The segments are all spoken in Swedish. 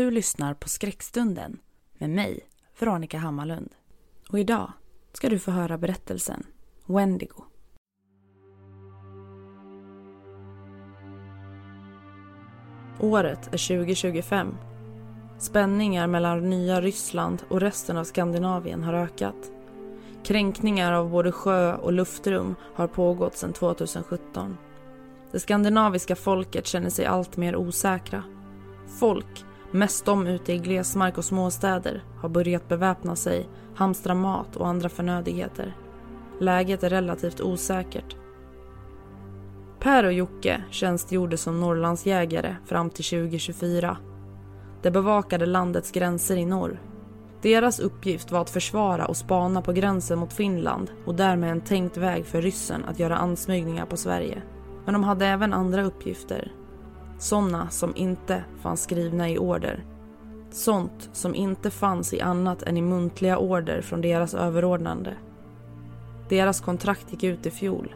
Du lyssnar på Skräckstunden med mig, Veronica Hammarlund. Och idag ska du få höra berättelsen Wendigo. Året är 2025. Spänningar mellan nya Ryssland och resten av Skandinavien har ökat. Kränkningar av både sjö och luftrum har pågått sedan 2017. Det skandinaviska folket känner sig allt mer osäkra. Folk mest de ute i glesmark och småstäder, har börjat beväpna sig, hamstra mat och andra förnödigheter. Läget är relativt osäkert. Per och Jocke tjänstgjorde som Norrlandsjägare fram till 2024. De bevakade landets gränser i norr. Deras uppgift var att försvara och spana på gränsen mot Finland och därmed en tänkt väg för ryssen att göra ansmygningar på Sverige. Men de hade även andra uppgifter sådana som inte fanns skrivna i order. Sånt som inte fanns i annat än i muntliga order från deras överordnande. Deras kontrakt gick ut i fjol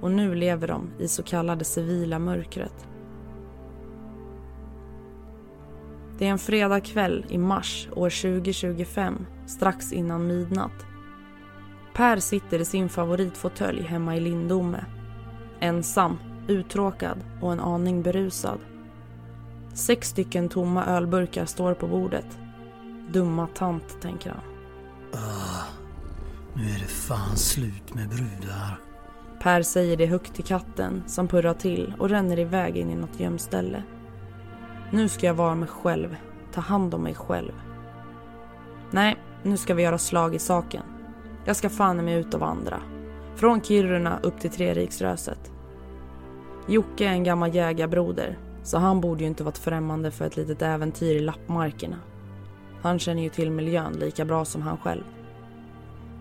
och nu lever de i så kallade civila mörkret. Det är en fredagkväll i mars år 2025, strax innan midnatt. Per sitter i sin favoritfåtölj hemma i Lindome. Ensam uttråkad och en aning berusad. Sex stycken tomma ölburkar står på bordet. Dumma tant, tänker han. Ah, nu är det fan slut med brudar. Per säger det högt till katten som purrar till och ränner iväg in i något gömställe. Nu ska jag vara mig själv, ta hand om mig själv. Nej, nu ska vi göra slag i saken. Jag ska fan mig ut och vandra. Från Kiruna upp till Treriksröset. Jocke är en gammal jägarbroder, så han borde ju inte varit främmande för ett litet äventyr i lappmarkerna. Han känner ju till miljön lika bra som han själv.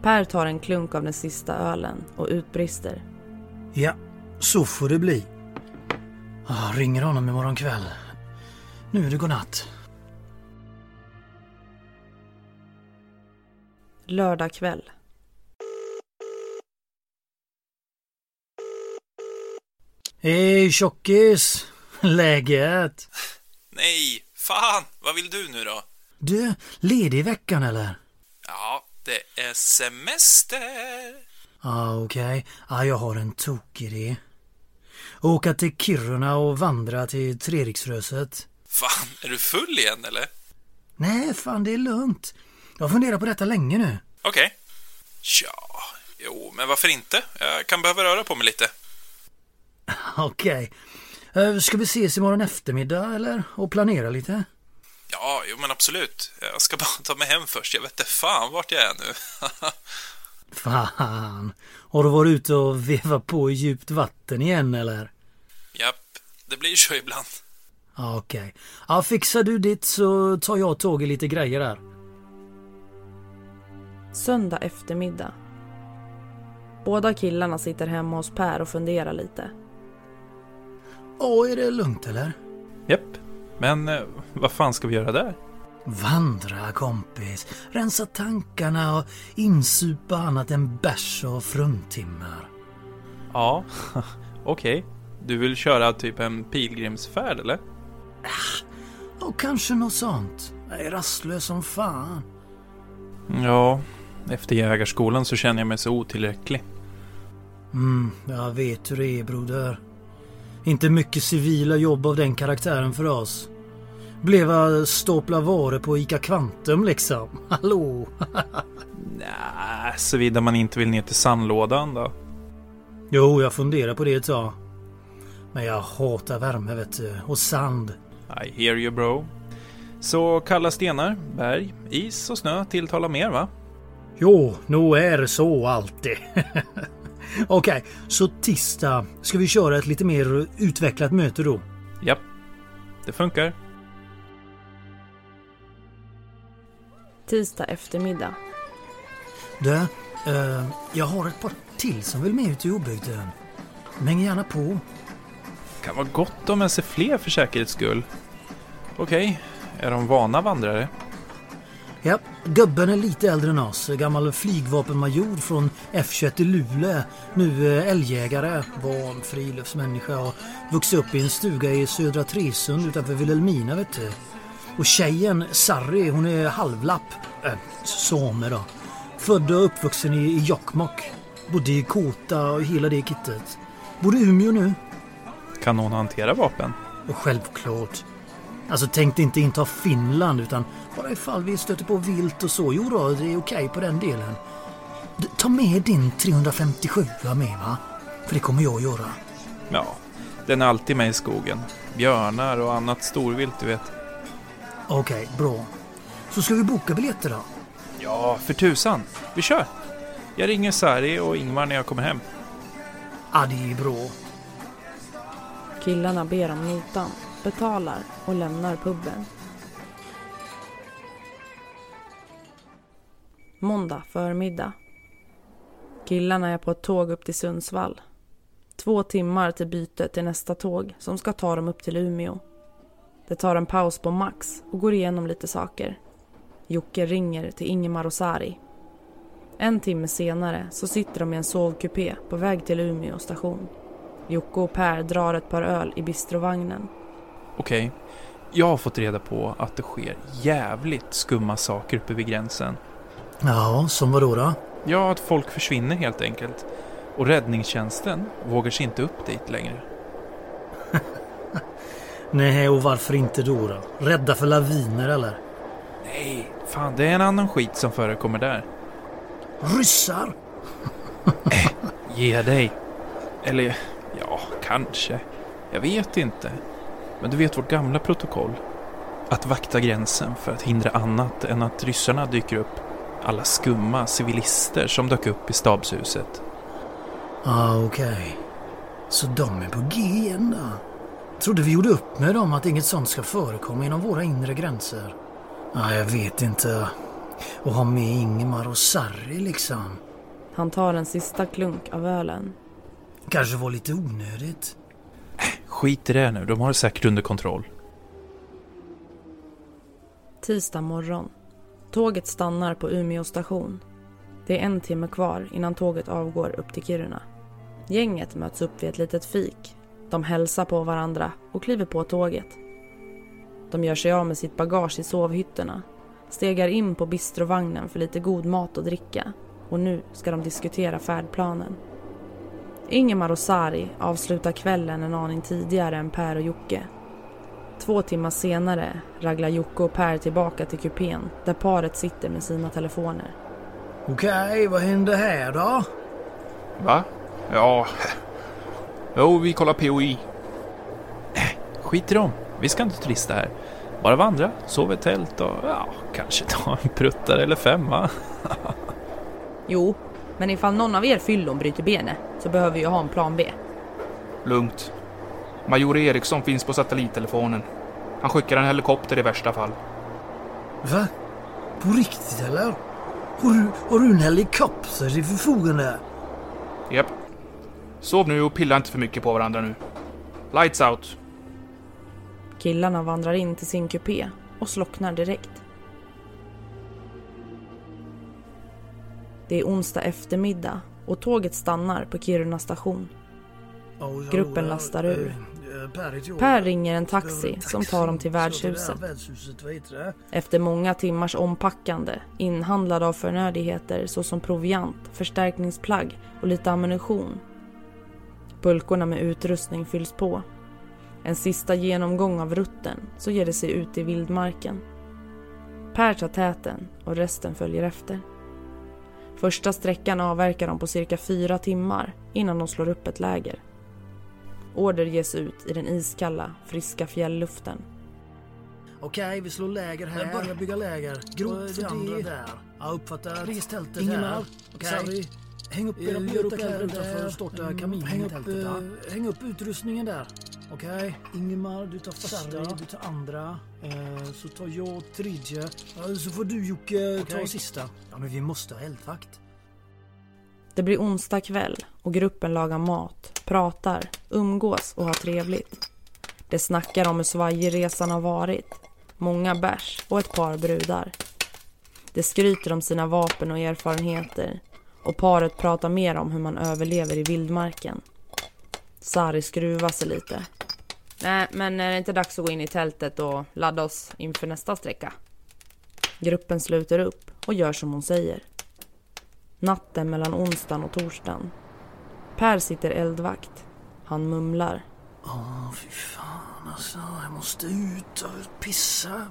Per tar en klunk av den sista ölen och utbrister. Ja, så får det bli. Ah, ringer honom imorgon kväll. Nu är det godnatt. Lördag kväll. Hej tjockis! Läget? Nej, fan, vad vill du nu då? Du, ledig i veckan eller? Ja, det är semester. Ah, okej. Ah, jag har en tokidé. Åka till Kiruna och vandra till Treriksröset. Fan, är du full igen eller? Nej, fan det är lugnt. Jag har funderat på detta länge nu. Okej. Ja, jo, men varför inte? Jag kan behöva röra på mig lite. Okej. Eh, Ska vi ses imorgon eftermiddag eller? Och planera lite? Ja, jo men absolut. Jag ska bara ta mig hem först. Jag vet inte fan vart jag är nu. Fan. Har du varit ute och vevat på i djupt vatten igen eller? Japp, det blir så ibland. Ja, Okej. Ja, fixar du ditt så tar jag tag i lite grejer där. Söndag eftermiddag. Båda killarna sitter hemma hos Per och funderar lite. Åh, är det lugnt eller? Japp. Men eh, vad fan ska vi göra där? Vandra kompis, rensa tankarna och insupa annat än bärs och fruntimmer. Ja, okej. Du vill köra typ en pilgrimsfärd eller? Och kanske något sånt. Jag är rastlös som fan. Ja, efter jägarskolan så känner jag mig så otillräcklig. Mm, jag vet hur det är broder. Inte mycket civila jobb av den karaktären för oss. Bleva stapla varor på ICA Kvantum liksom. Hallå? Nja, såvida man inte vill ner till sandlådan då. Jo, jag funderar på det ett tag. Men jag hatar värme vet du. Och sand. I hear you bro. Så kalla stenar, berg, is och snö tilltalar mer va? Jo, nog är det så alltid. Okej, så tisdag ska vi köra ett lite mer utvecklat möte då. Japp, det funkar. Tisdag eftermiddag. Du, eh, jag har ett par till som vill med ut i obygden. Häng gärna på. Kan vara gott om jag ser fler för säkerhets skull. Okej, är de vana vandrare? Ja, gubben är lite äldre än oss. Gammal flygvapenmajor från F21 i Luleå. Nu eh, älgjägare, van friluftsmänniska och vuxit upp i en stuga i södra Tresund utanför Vilhelmina vet du. Och tjejen, Sarri, hon är halvlapp. Äh, same då. Född och uppvuxen i, i Jokkmokk. Bodde i Kota och hela det kittet. Bor i Umeå nu. Kan hon hantera vapen? Och självklart. Alltså tänkte inte inta Finland utan bara ifall vi stöter på vilt och så. Jo då, det är okej på den delen. Du, ta med din 357 med va? För det kommer jag att göra. Ja, den är alltid med i skogen. Björnar och annat storvilt, du vet. Okej, bra. Så ska vi boka biljetter då? Ja, för tusan. Vi kör! Jag ringer Sari och Ingmar när jag kommer hem. Ja, det är bra. Killarna ber om notan, betalar och lämnar puben. Måndag förmiddag. Killarna är på ett tåg upp till Sundsvall. Två timmar till byte till nästa tåg som ska ta dem upp till Umeå. Det tar en paus på Max och går igenom lite saker. Jocke ringer till Ingemar och Sari. En timme senare så sitter de i en sovkupé på väg till Umeå station. Jocke och Per drar ett par öl i bistrovagnen. Okej, jag har fått reda på att det sker jävligt skumma saker uppe vid gränsen. Ja, som vadå då? Ja, att folk försvinner helt enkelt. Och räddningstjänsten vågar sig inte upp dit längre. Nej, och varför inte då då? Rädda för laviner eller? Nej, fan det är en annan skit som förekommer där. Ryssar? Ge dig. Eller, ja, kanske. Jag vet inte. Men du vet vårt gamla protokoll? Att vakta gränsen för att hindra annat än att ryssarna dyker upp. Alla skumma civilister som dök upp i stabshuset. Ah, okej. Så de är på G igen då? Trodde vi gjorde upp med dem att inget sånt ska förekomma inom våra inre gränser. ah, jag vet inte. Och ha med Ingemar och Sarri liksom. Han tar en sista klunk av ölen. Kanske var lite onödigt. Skit i det nu, de har det säkert under kontroll. Tisdag morgon. Tåget stannar på Umeå station. Det är en timme kvar innan tåget avgår upp till Kiruna. Gänget möts upp vid ett litet fik. De hälsar på varandra och kliver på tåget. De gör sig av med sitt bagage i sovhytterna, stegar in på bistrovagnen för lite god mat och dricka och nu ska de diskutera färdplanen. Ingemar och Sari avslutar kvällen en aning tidigare än Per och Jocke. Två timmar senare raglar Jocke och Per tillbaka till kupén där paret sitter med sina telefoner. Okej, vad hände här då? Va? Ja... Jo, vi kollar POI. Skit i dem, vi ska inte turista här. Bara vandra, sova i tält och ja, kanske ta en pruttare eller fem va? Jo, men ifall någon av er fyllon bryter benet så behöver jag ha en plan B. Lugnt. Major Eriksson finns på satellittelefonen. Han skickar en helikopter i värsta fall. Va? På riktigt eller? Har du, har du en helikopter till förfogande? Japp. Sov nu och pilla inte för mycket på varandra nu. Lights out. Killarna vandrar in till sin kupé och slocknar direkt. Det är onsdag eftermiddag och tåget stannar på Kiruna station. Gruppen lastar ur. Per ringer en taxi som tar dem till värdshuset. Efter många timmars ompackande, inhandlade av förnödigheter såsom proviant, förstärkningsplagg och lite ammunition. Bulkorna med utrustning fylls på En sista genomgång av rutten så ger det sig ut i vildmarken. Per tar täten och resten följer efter. Första sträckan avverkar de på cirka fyra timmar innan de slår upp ett läger. Order ges ut i den iskalla, friska fjällluften. Okej, vi slår läger här. Börja bygga läger. Grop för andra där. Ja, uppfattar. Res tältet Ingemar, här. Sarri, Häng upp eh, era upp kläder utanför och starta Mm, kaminen i upp, tältet. eh, Häng upp utrustningen där. Okej? Ingemar, du tar första. Sarri, du tar andra. Eh, så tar jag tredje. Så får du Jocke ta Okej. sista. Ja, men vi måste ha eldvakt. Det blir onsdag kväll och gruppen lagar mat, pratar, umgås och har trevligt. Det snackar om hur svajig resan har varit, många bärs och ett par brudar. Det skryter om sina vapen och erfarenheter och paret pratar mer om hur man överlever i vildmarken. Sari skruvar sig lite. Nej, men är det inte dags att gå in i tältet och ladda oss inför nästa sträcka? Gruppen sluter upp och gör som hon säger. Natten mellan onsdagen och torsdagen. Per sitter eldvakt. Han mumlar. Åh, fy fan alltså. Jag måste ut och pissa.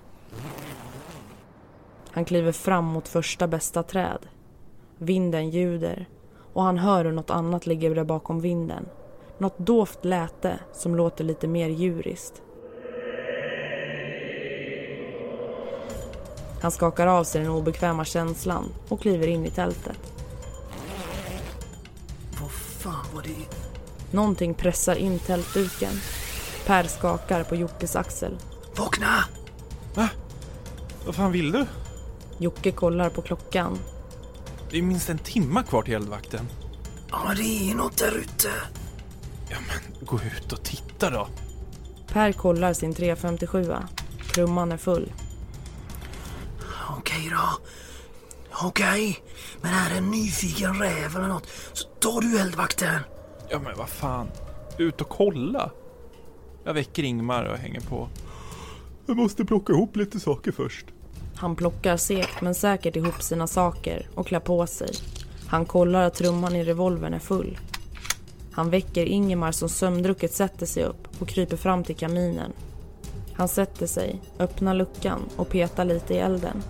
Han kliver fram mot första bästa träd. Vinden ljuder och han hör hur något annat ligger där bakom vinden. Något dovt läte som låter lite mer djuriskt. Han skakar av sig den obekväma känslan och kliver in i tältet. Vad fan var det? Någonting pressar in tältduken. Per skakar på Jockes axel. Vakna! Vad fan vill du? Jocke kollar på klockan. Det är minst en timma kvar till eldvakten. Ja, men det är något där ute. Ja men, gå ut och titta då. Per kollar sin 357. Trumman är full. Okej då. Okej. Men är det en nyfiken räv eller något så tar du eldvakten. Ja men vad fan. Ut och kolla. Jag väcker Ingmar och hänger på. Jag måste plocka ihop lite saker först. Han plockar segt men säkert ihop sina saker och klär på sig. Han kollar att trumman i revolvern är full. Han väcker Ingemar som sömndrucket sätter sig upp och kryper fram till kaminen. Han sätter sig, öppnar luckan och petar lite i elden.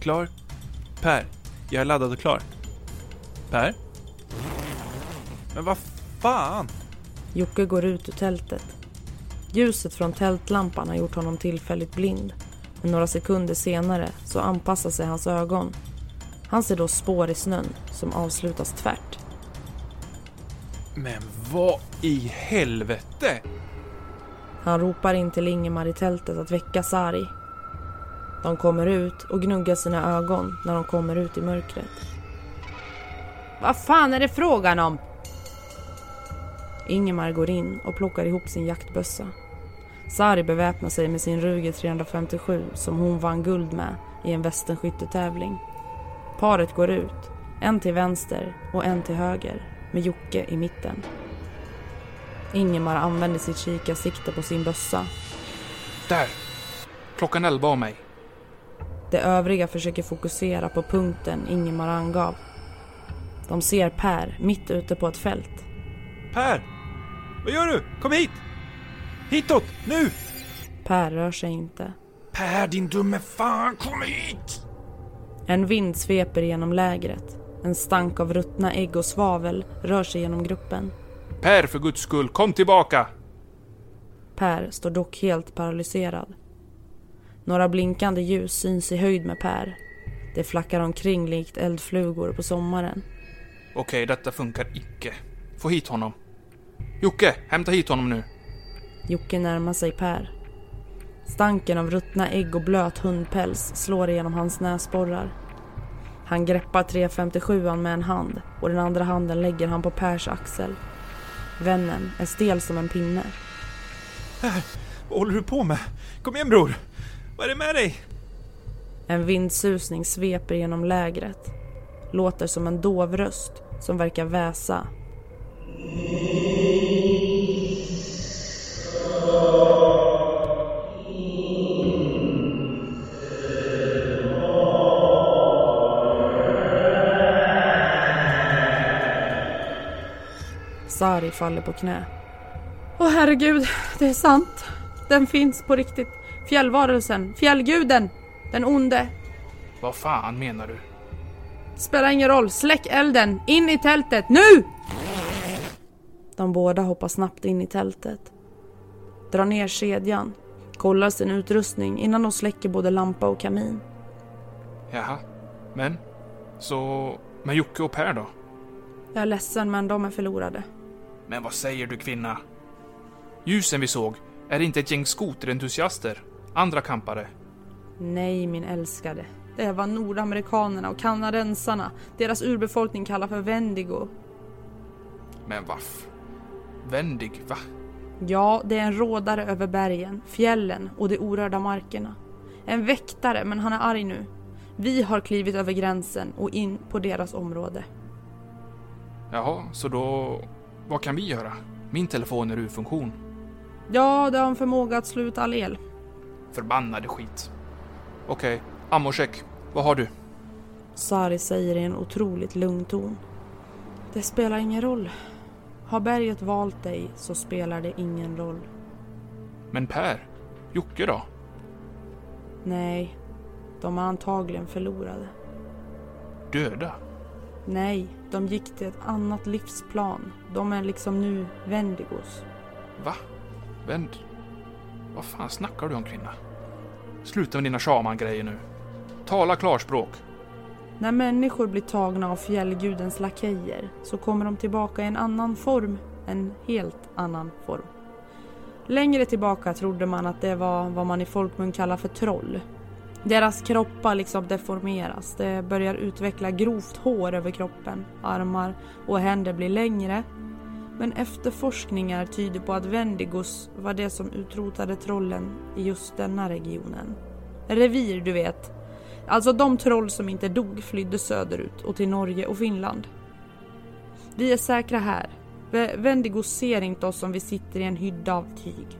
Klar? Per, jag är laddad och klar. Per? Men vad fan? Jocke går ut ur tältet. Ljuset från tältlampan har gjort honom tillfälligt blind. Men några sekunder senare så anpassar sig hans ögon. Han ser då spår i snön som avslutas tvärt. Men vad i helvete? Han ropar in till Ingemar i tältet att väcka Sari. De kommer ut och gnuggar sina ögon när de kommer ut i mörkret. Vad fan är det frågan om? Ingemar går in och plockar ihop sin jaktbössa. Sari beväpnar sig med sin Ruger 357 som hon vann guld med i en västernskyttetävling. Paret går ut, en till vänster och en till höger med Jocke i mitten. Ingemar använder sitt kikarsikte på sin bössa. Där! Klockan elva av mig. De övriga försöker fokusera på punkten Ingemar angav. De ser Per mitt ute på ett fält. Per! Vad gör du? Kom hit! Hitåt! Nu! Per rör sig inte. Per din dumme fan, kom hit! En vind sveper genom lägret. En stank av ruttna ägg och svavel rör sig genom gruppen. Per, för guds skull, kom tillbaka! Per står dock helt paralyserad. Några blinkande ljus syns i höjd med Per. Det flackar omkring likt eldflugor på sommaren. Okej, detta funkar icke. Få hit honom. Jocke, hämta hit honom nu. Jocke närmar sig Per. Stanken av ruttna ägg och blöt hundpäls slår igenom hans näsborrar. Han greppar 357 med en hand och den andra handen lägger han på Pers axel. Vännen är stel som en pinne. Vad håller du på med? Kom igen bror! Vad är det med dig? En vindsusning sveper genom lägret. Låter som en dov röst som verkar väsa. Sari faller på knä. Åh herregud, det är sant. Den finns på riktigt. Fjällvarelsen, fjällguden, den onde. Vad fan menar du? Spelar ingen roll, släck elden, in i tältet, nu! De båda hoppar snabbt in i tältet. Drar ner kedjan, kollar sin utrustning innan de släcker både lampa och kamin. Jaha. Men? Så... Men Jocke och Per då? Jag är ledsen men de är förlorade. Men vad säger du kvinna? Ljusen vi såg, är inte ett gäng skoterentusiaster? Andra kampare? Nej min älskade. Det var nordamerikanerna och kanadensarna. Deras urbefolkning kallar för Wendigo. Men vaff. Vändig, va? Ja, det är en rådare över bergen, fjällen och de orörda markerna. En väktare, men han är arg nu. Vi har klivit över gränsen och in på deras område. Jaha, så då... Vad kan vi göra? Min telefon är ur funktion. Ja, det har en förmåga att slå ut all el. Förbannade skit. Okej, ammocheck. Vad har du? Sari säger i en otroligt lugn ton. Det spelar ingen roll. Har berget valt dig så spelar det ingen roll. Men Per? Jocke då? Nej, de är antagligen förlorade. Döda? Nej, de gick till ett annat livsplan. De är liksom nu Wendigos. Va? Vänd? Vad fan snackar du om kvinna? Sluta med dina shaman-grejer nu. Tala klarspråk. När människor blir tagna av fjällgudens lakejer så kommer de tillbaka i en annan form. En helt annan form. Längre tillbaka trodde man att det var vad man i folkmun kallar för troll. Deras kroppar liksom deformeras. Det börjar utveckla grovt hår över kroppen. Armar och händer blir längre. Men efterforskningar tyder på att Wendigos var det som utrotade trollen i just denna regionen. Revir, du vet. Alltså de troll som inte dog flydde söderut och till Norge och Finland. Vi är säkra här. V- Wendigo ser inte oss om vi sitter i en hydda av tyg.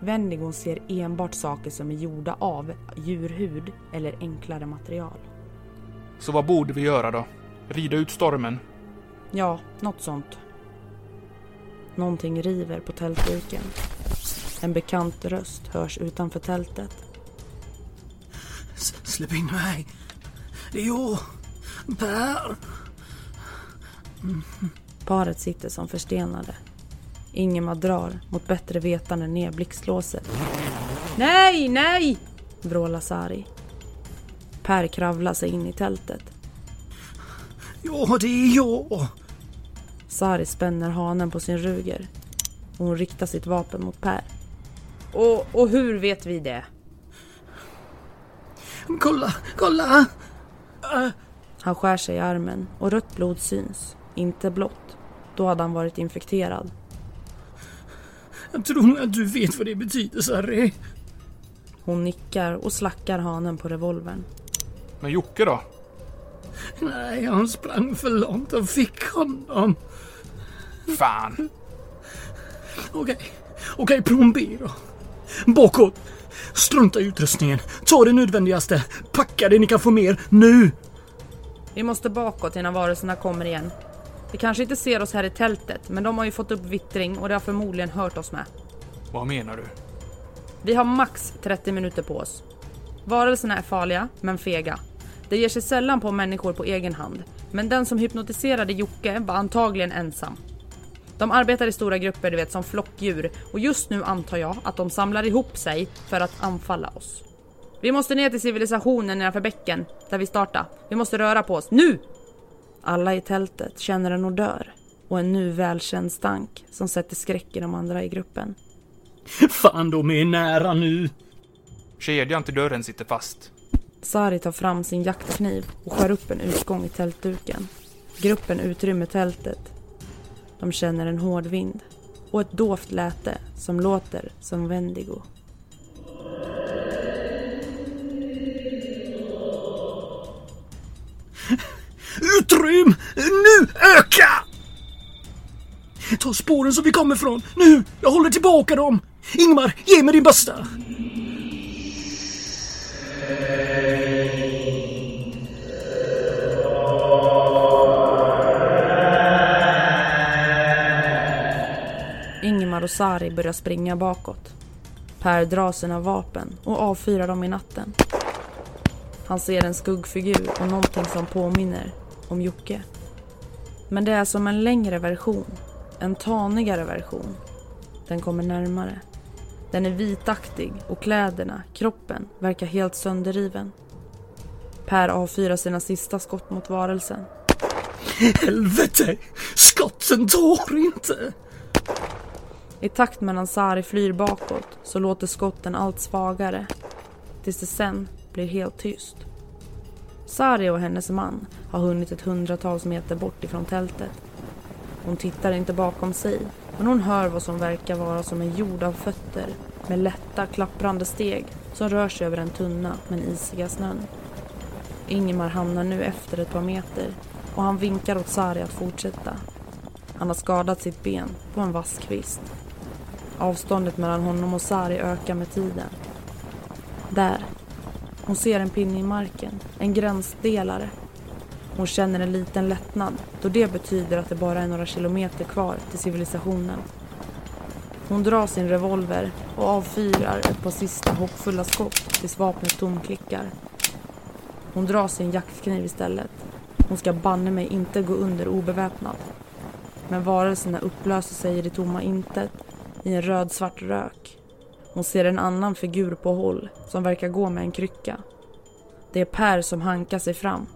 Wendigon ser enbart saker som är gjorda av djurhud eller enklare material. Så vad borde vi göra då? Rida ut stormen? Ja, något sånt. Någonting river på tältduken. En bekant röst hörs utanför tältet. S- Släpp in mig. Det är jag. Per. Paret sitter som förstenade. Ingemar drar mot bättre vetande ner blixtlåset. Nej, nej! vrålar Sari. Per kravlar sig in i tältet. Ja, det är jag. Sari spänner hanen på sin ruger. Och hon riktar sitt vapen mot Per. Och, och hur vet vi det? Kolla, kolla. Han skär sig i armen och rött blod syns. Inte blått. Då hade han varit infekterad. Jag tror att du vet vad det betyder, Sarri. Hon nickar och slackar hanen på revolvern. Men Jocke då? Nej, han sprang för långt och fick honom. Fan. Okej, okej, plan B då. Bakåt. Strunta i utrustningen. Ta det nödvändigaste. Packa det ni kan få mer, nu. Vi måste bakåt innan varelserna kommer igen. De kanske inte ser oss här i tältet, men de har ju fått upp vittring och de har förmodligen hört oss med. Vad menar du? Vi har max 30 minuter på oss. Varelserna är farliga, men fega. Det ger sig sällan på människor på egen hand, men den som hypnotiserade Jocke var antagligen ensam. De arbetar i stora grupper, du vet, som flockdjur och just nu antar jag att de samlar ihop sig för att anfalla oss. Vi måste ner till civilisationen nedanför bäcken, där vi startade. Vi måste röra på oss, nu! Alla i tältet känner en odör och en nu välkänd stank som sätter skräck i de andra i gruppen. Fan, de är nära nu. Kedjan till dörren sitter fast. Sari tar fram sin jaktkniv och skär upp en utgång i tältduken. Gruppen utrymmer tältet. De känner en hård vind och ett dovt läte som låter som Wendigo. Utrym! Nu! Öka! Ta spåren som vi kommer ifrån. Nu! Jag håller tillbaka dem. Ingmar, ge mig din bössa. Ingemar och Sari börjar springa bakåt. Per drar sina vapen och avfyrar dem i natten. Han ser en skuggfigur och någonting som påminner om Jocke. Men det är som en längre version, en tanigare version. Den kommer närmare. Den är vitaktig och kläderna, kroppen, verkar helt sönderriven. Per avfyrar sina sista skott mot varelsen. Helvete! Skotten tar inte! I takt med Sari flyr bakåt så låter skotten allt svagare. Tills det sen blir helt tyst. Sari och hennes man har hunnit ett hundratals meter bort ifrån tältet. Hon tittar inte bakom sig, men hon hör vad som verkar vara som en jord av fötter med lätta klapprande steg som rör sig över den tunna men isiga snön. Ingemar hamnar nu efter ett par meter och han vinkar åt Sari att fortsätta. Han har skadat sitt ben på en vass kvist. Avståndet mellan honom och Sari ökar med tiden. Där. Hon ser en pinne i marken, en gränsdelare. Hon känner en liten lättnad då det betyder att det bara är några kilometer kvar till civilisationen. Hon drar sin revolver och avfyrar ett par sista hoppfulla skott tills vapnet tomklickar. Hon drar sin jaktkniv istället. Hon ska banne mig inte gå under obeväpnad. Men varelserna upplöser sig i det tomma intet i en röd-svart rök. Hon ser en annan figur på håll som verkar gå med en krycka. Det är Per som hankar sig fram.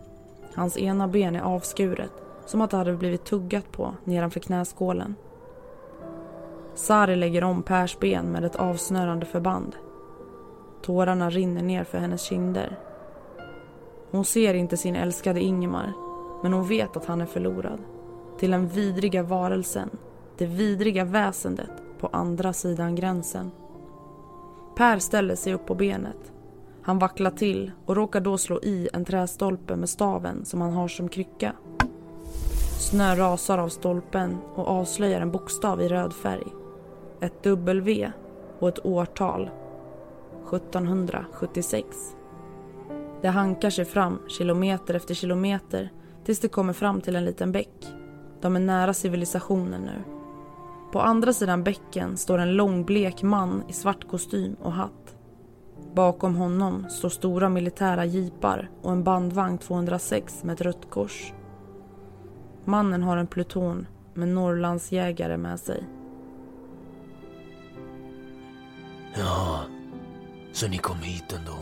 Hans ena ben är avskuret, som att det hade blivit tuggat på nedanför knäskålen. Sari lägger om Pers ben med ett avsnörande förband. Tårarna rinner ner för hennes kinder. Hon ser inte sin älskade Ingemar, men hon vet att han är förlorad. Till den vidriga varelsen, det vidriga väsendet på andra sidan gränsen. Per ställer sig upp på benet. Han vacklar till och råkar då slå i en trästolpe med staven som han har som krycka. Snö rasar av stolpen och avslöjar en bokstav i röd färg. Ett W och ett årtal. 1776. Det hankar sig fram kilometer efter kilometer tills det kommer fram till en liten bäck. De är nära civilisationen nu. På andra sidan bäcken står en lång blek man i svart kostym och hatt. Bakom honom står stora militära jeepar och en bandvagn 206 med ett rött kors. Mannen har en pluton med Norrlandsjägare med sig. Ja, så ni kom hit ändå.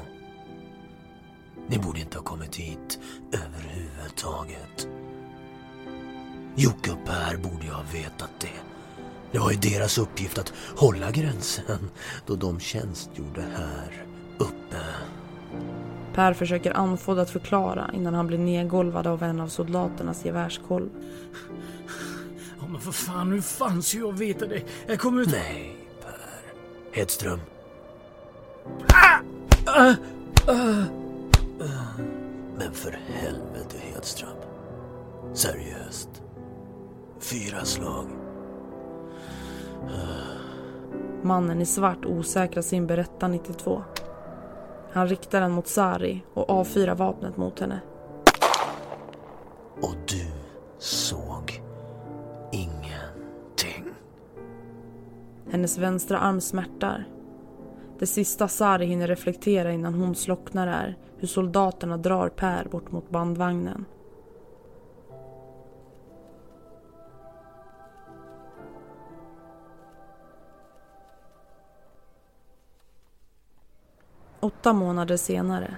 Ni borde inte ha kommit hit överhuvudtaget. Jocke och Per borde ju ha vetat det. Det var ju deras uppgift att hålla gränsen då de tjänstgjorde här uppe. Per försöker andfådd att förklara innan han blir nedgolvad av en av soldaternas gevärskolv. Ja, men för fan, hur fan ska jag veta det? Jag kommer ut... Nej, Per. Hedström. Men för helvete, Hedström. Seriöst. Fyra slag. Mannen i svart osäkrar sin Beretta 92. Han riktar den mot Sari och avfyrar vapnet mot henne. Och du såg ingenting. Hennes vänstra arm smärtar. Det sista Sari hinner reflektera innan hon slocknar är hur soldaterna drar Per bort mot bandvagnen. Åtta månader senare.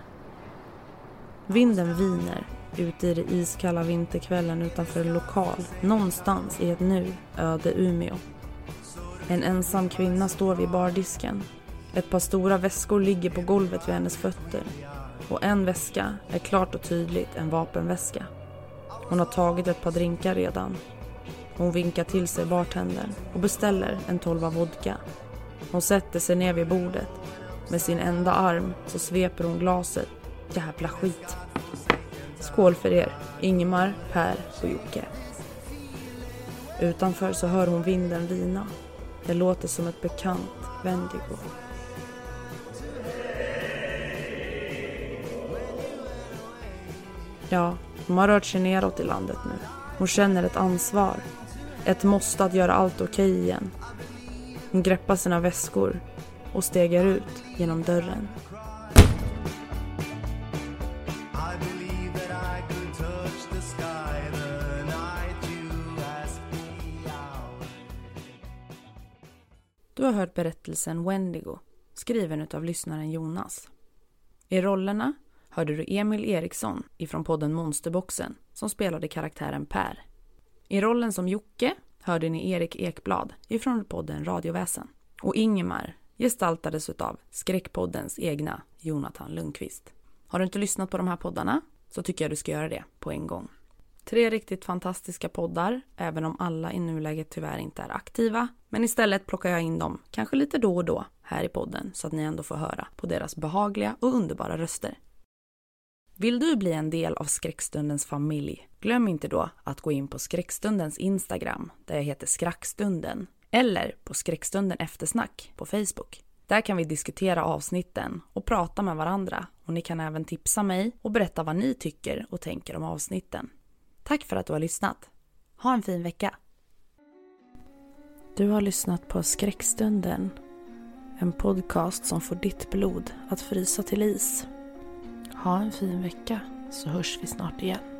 Vinden viner ute i den iskalla vinterkvällen utanför en lokal någonstans i ett nu öde Umeå. En ensam kvinna står vid bardisken. Ett par stora väskor ligger på golvet vid hennes fötter. Och en väska är klart och tydligt en vapenväska. Hon har tagit ett par drinkar redan. Hon vinkar till sig bartendern och beställer en tolva vodka. Hon sätter sig ner vid bordet. Med sin enda arm så sveper hon glaset. Jävla skit. Skål för er, Ingemar, Per och Jocke. Utanför så hör hon vinden vina. Det låter som ett bekant Wendigo. Ja, de har rört sig neråt i landet nu. Hon känner ett ansvar. Ett måste att göra allt okej igen. Hon greppar sina väskor och stegar ut genom dörren. Du har hört berättelsen Wendigo, skriven av lyssnaren Jonas. I rollerna hörde du Emil Eriksson ifrån podden Monsterboxen som spelade karaktären Per. I rollen som Jocke hörde ni Erik Ekblad ifrån podden Radioväsen. Och Ingemar gestaltades av Skräckpoddens egna Jonathan Lundqvist. Har du inte lyssnat på de här poddarna så tycker jag du ska göra det på en gång. Tre riktigt fantastiska poddar, även om alla i nuläget tyvärr inte är aktiva. Men istället plockar jag in dem, kanske lite då och då, här i podden så att ni ändå får höra på deras behagliga och underbara röster. Vill du bli en del av Skräckstundens familj? Glöm inte då att gå in på Skräckstundens Instagram, där jag heter Skrackstunden, eller på Skräckstunden Eftersnack på Facebook. Där kan vi diskutera avsnitten och prata med varandra och ni kan även tipsa mig och berätta vad ni tycker och tänker om avsnitten. Tack för att du har lyssnat. Ha en fin vecka. Du har lyssnat på Skräckstunden. En podcast som får ditt blod att frysa till is. Ha en fin vecka så hörs vi snart igen.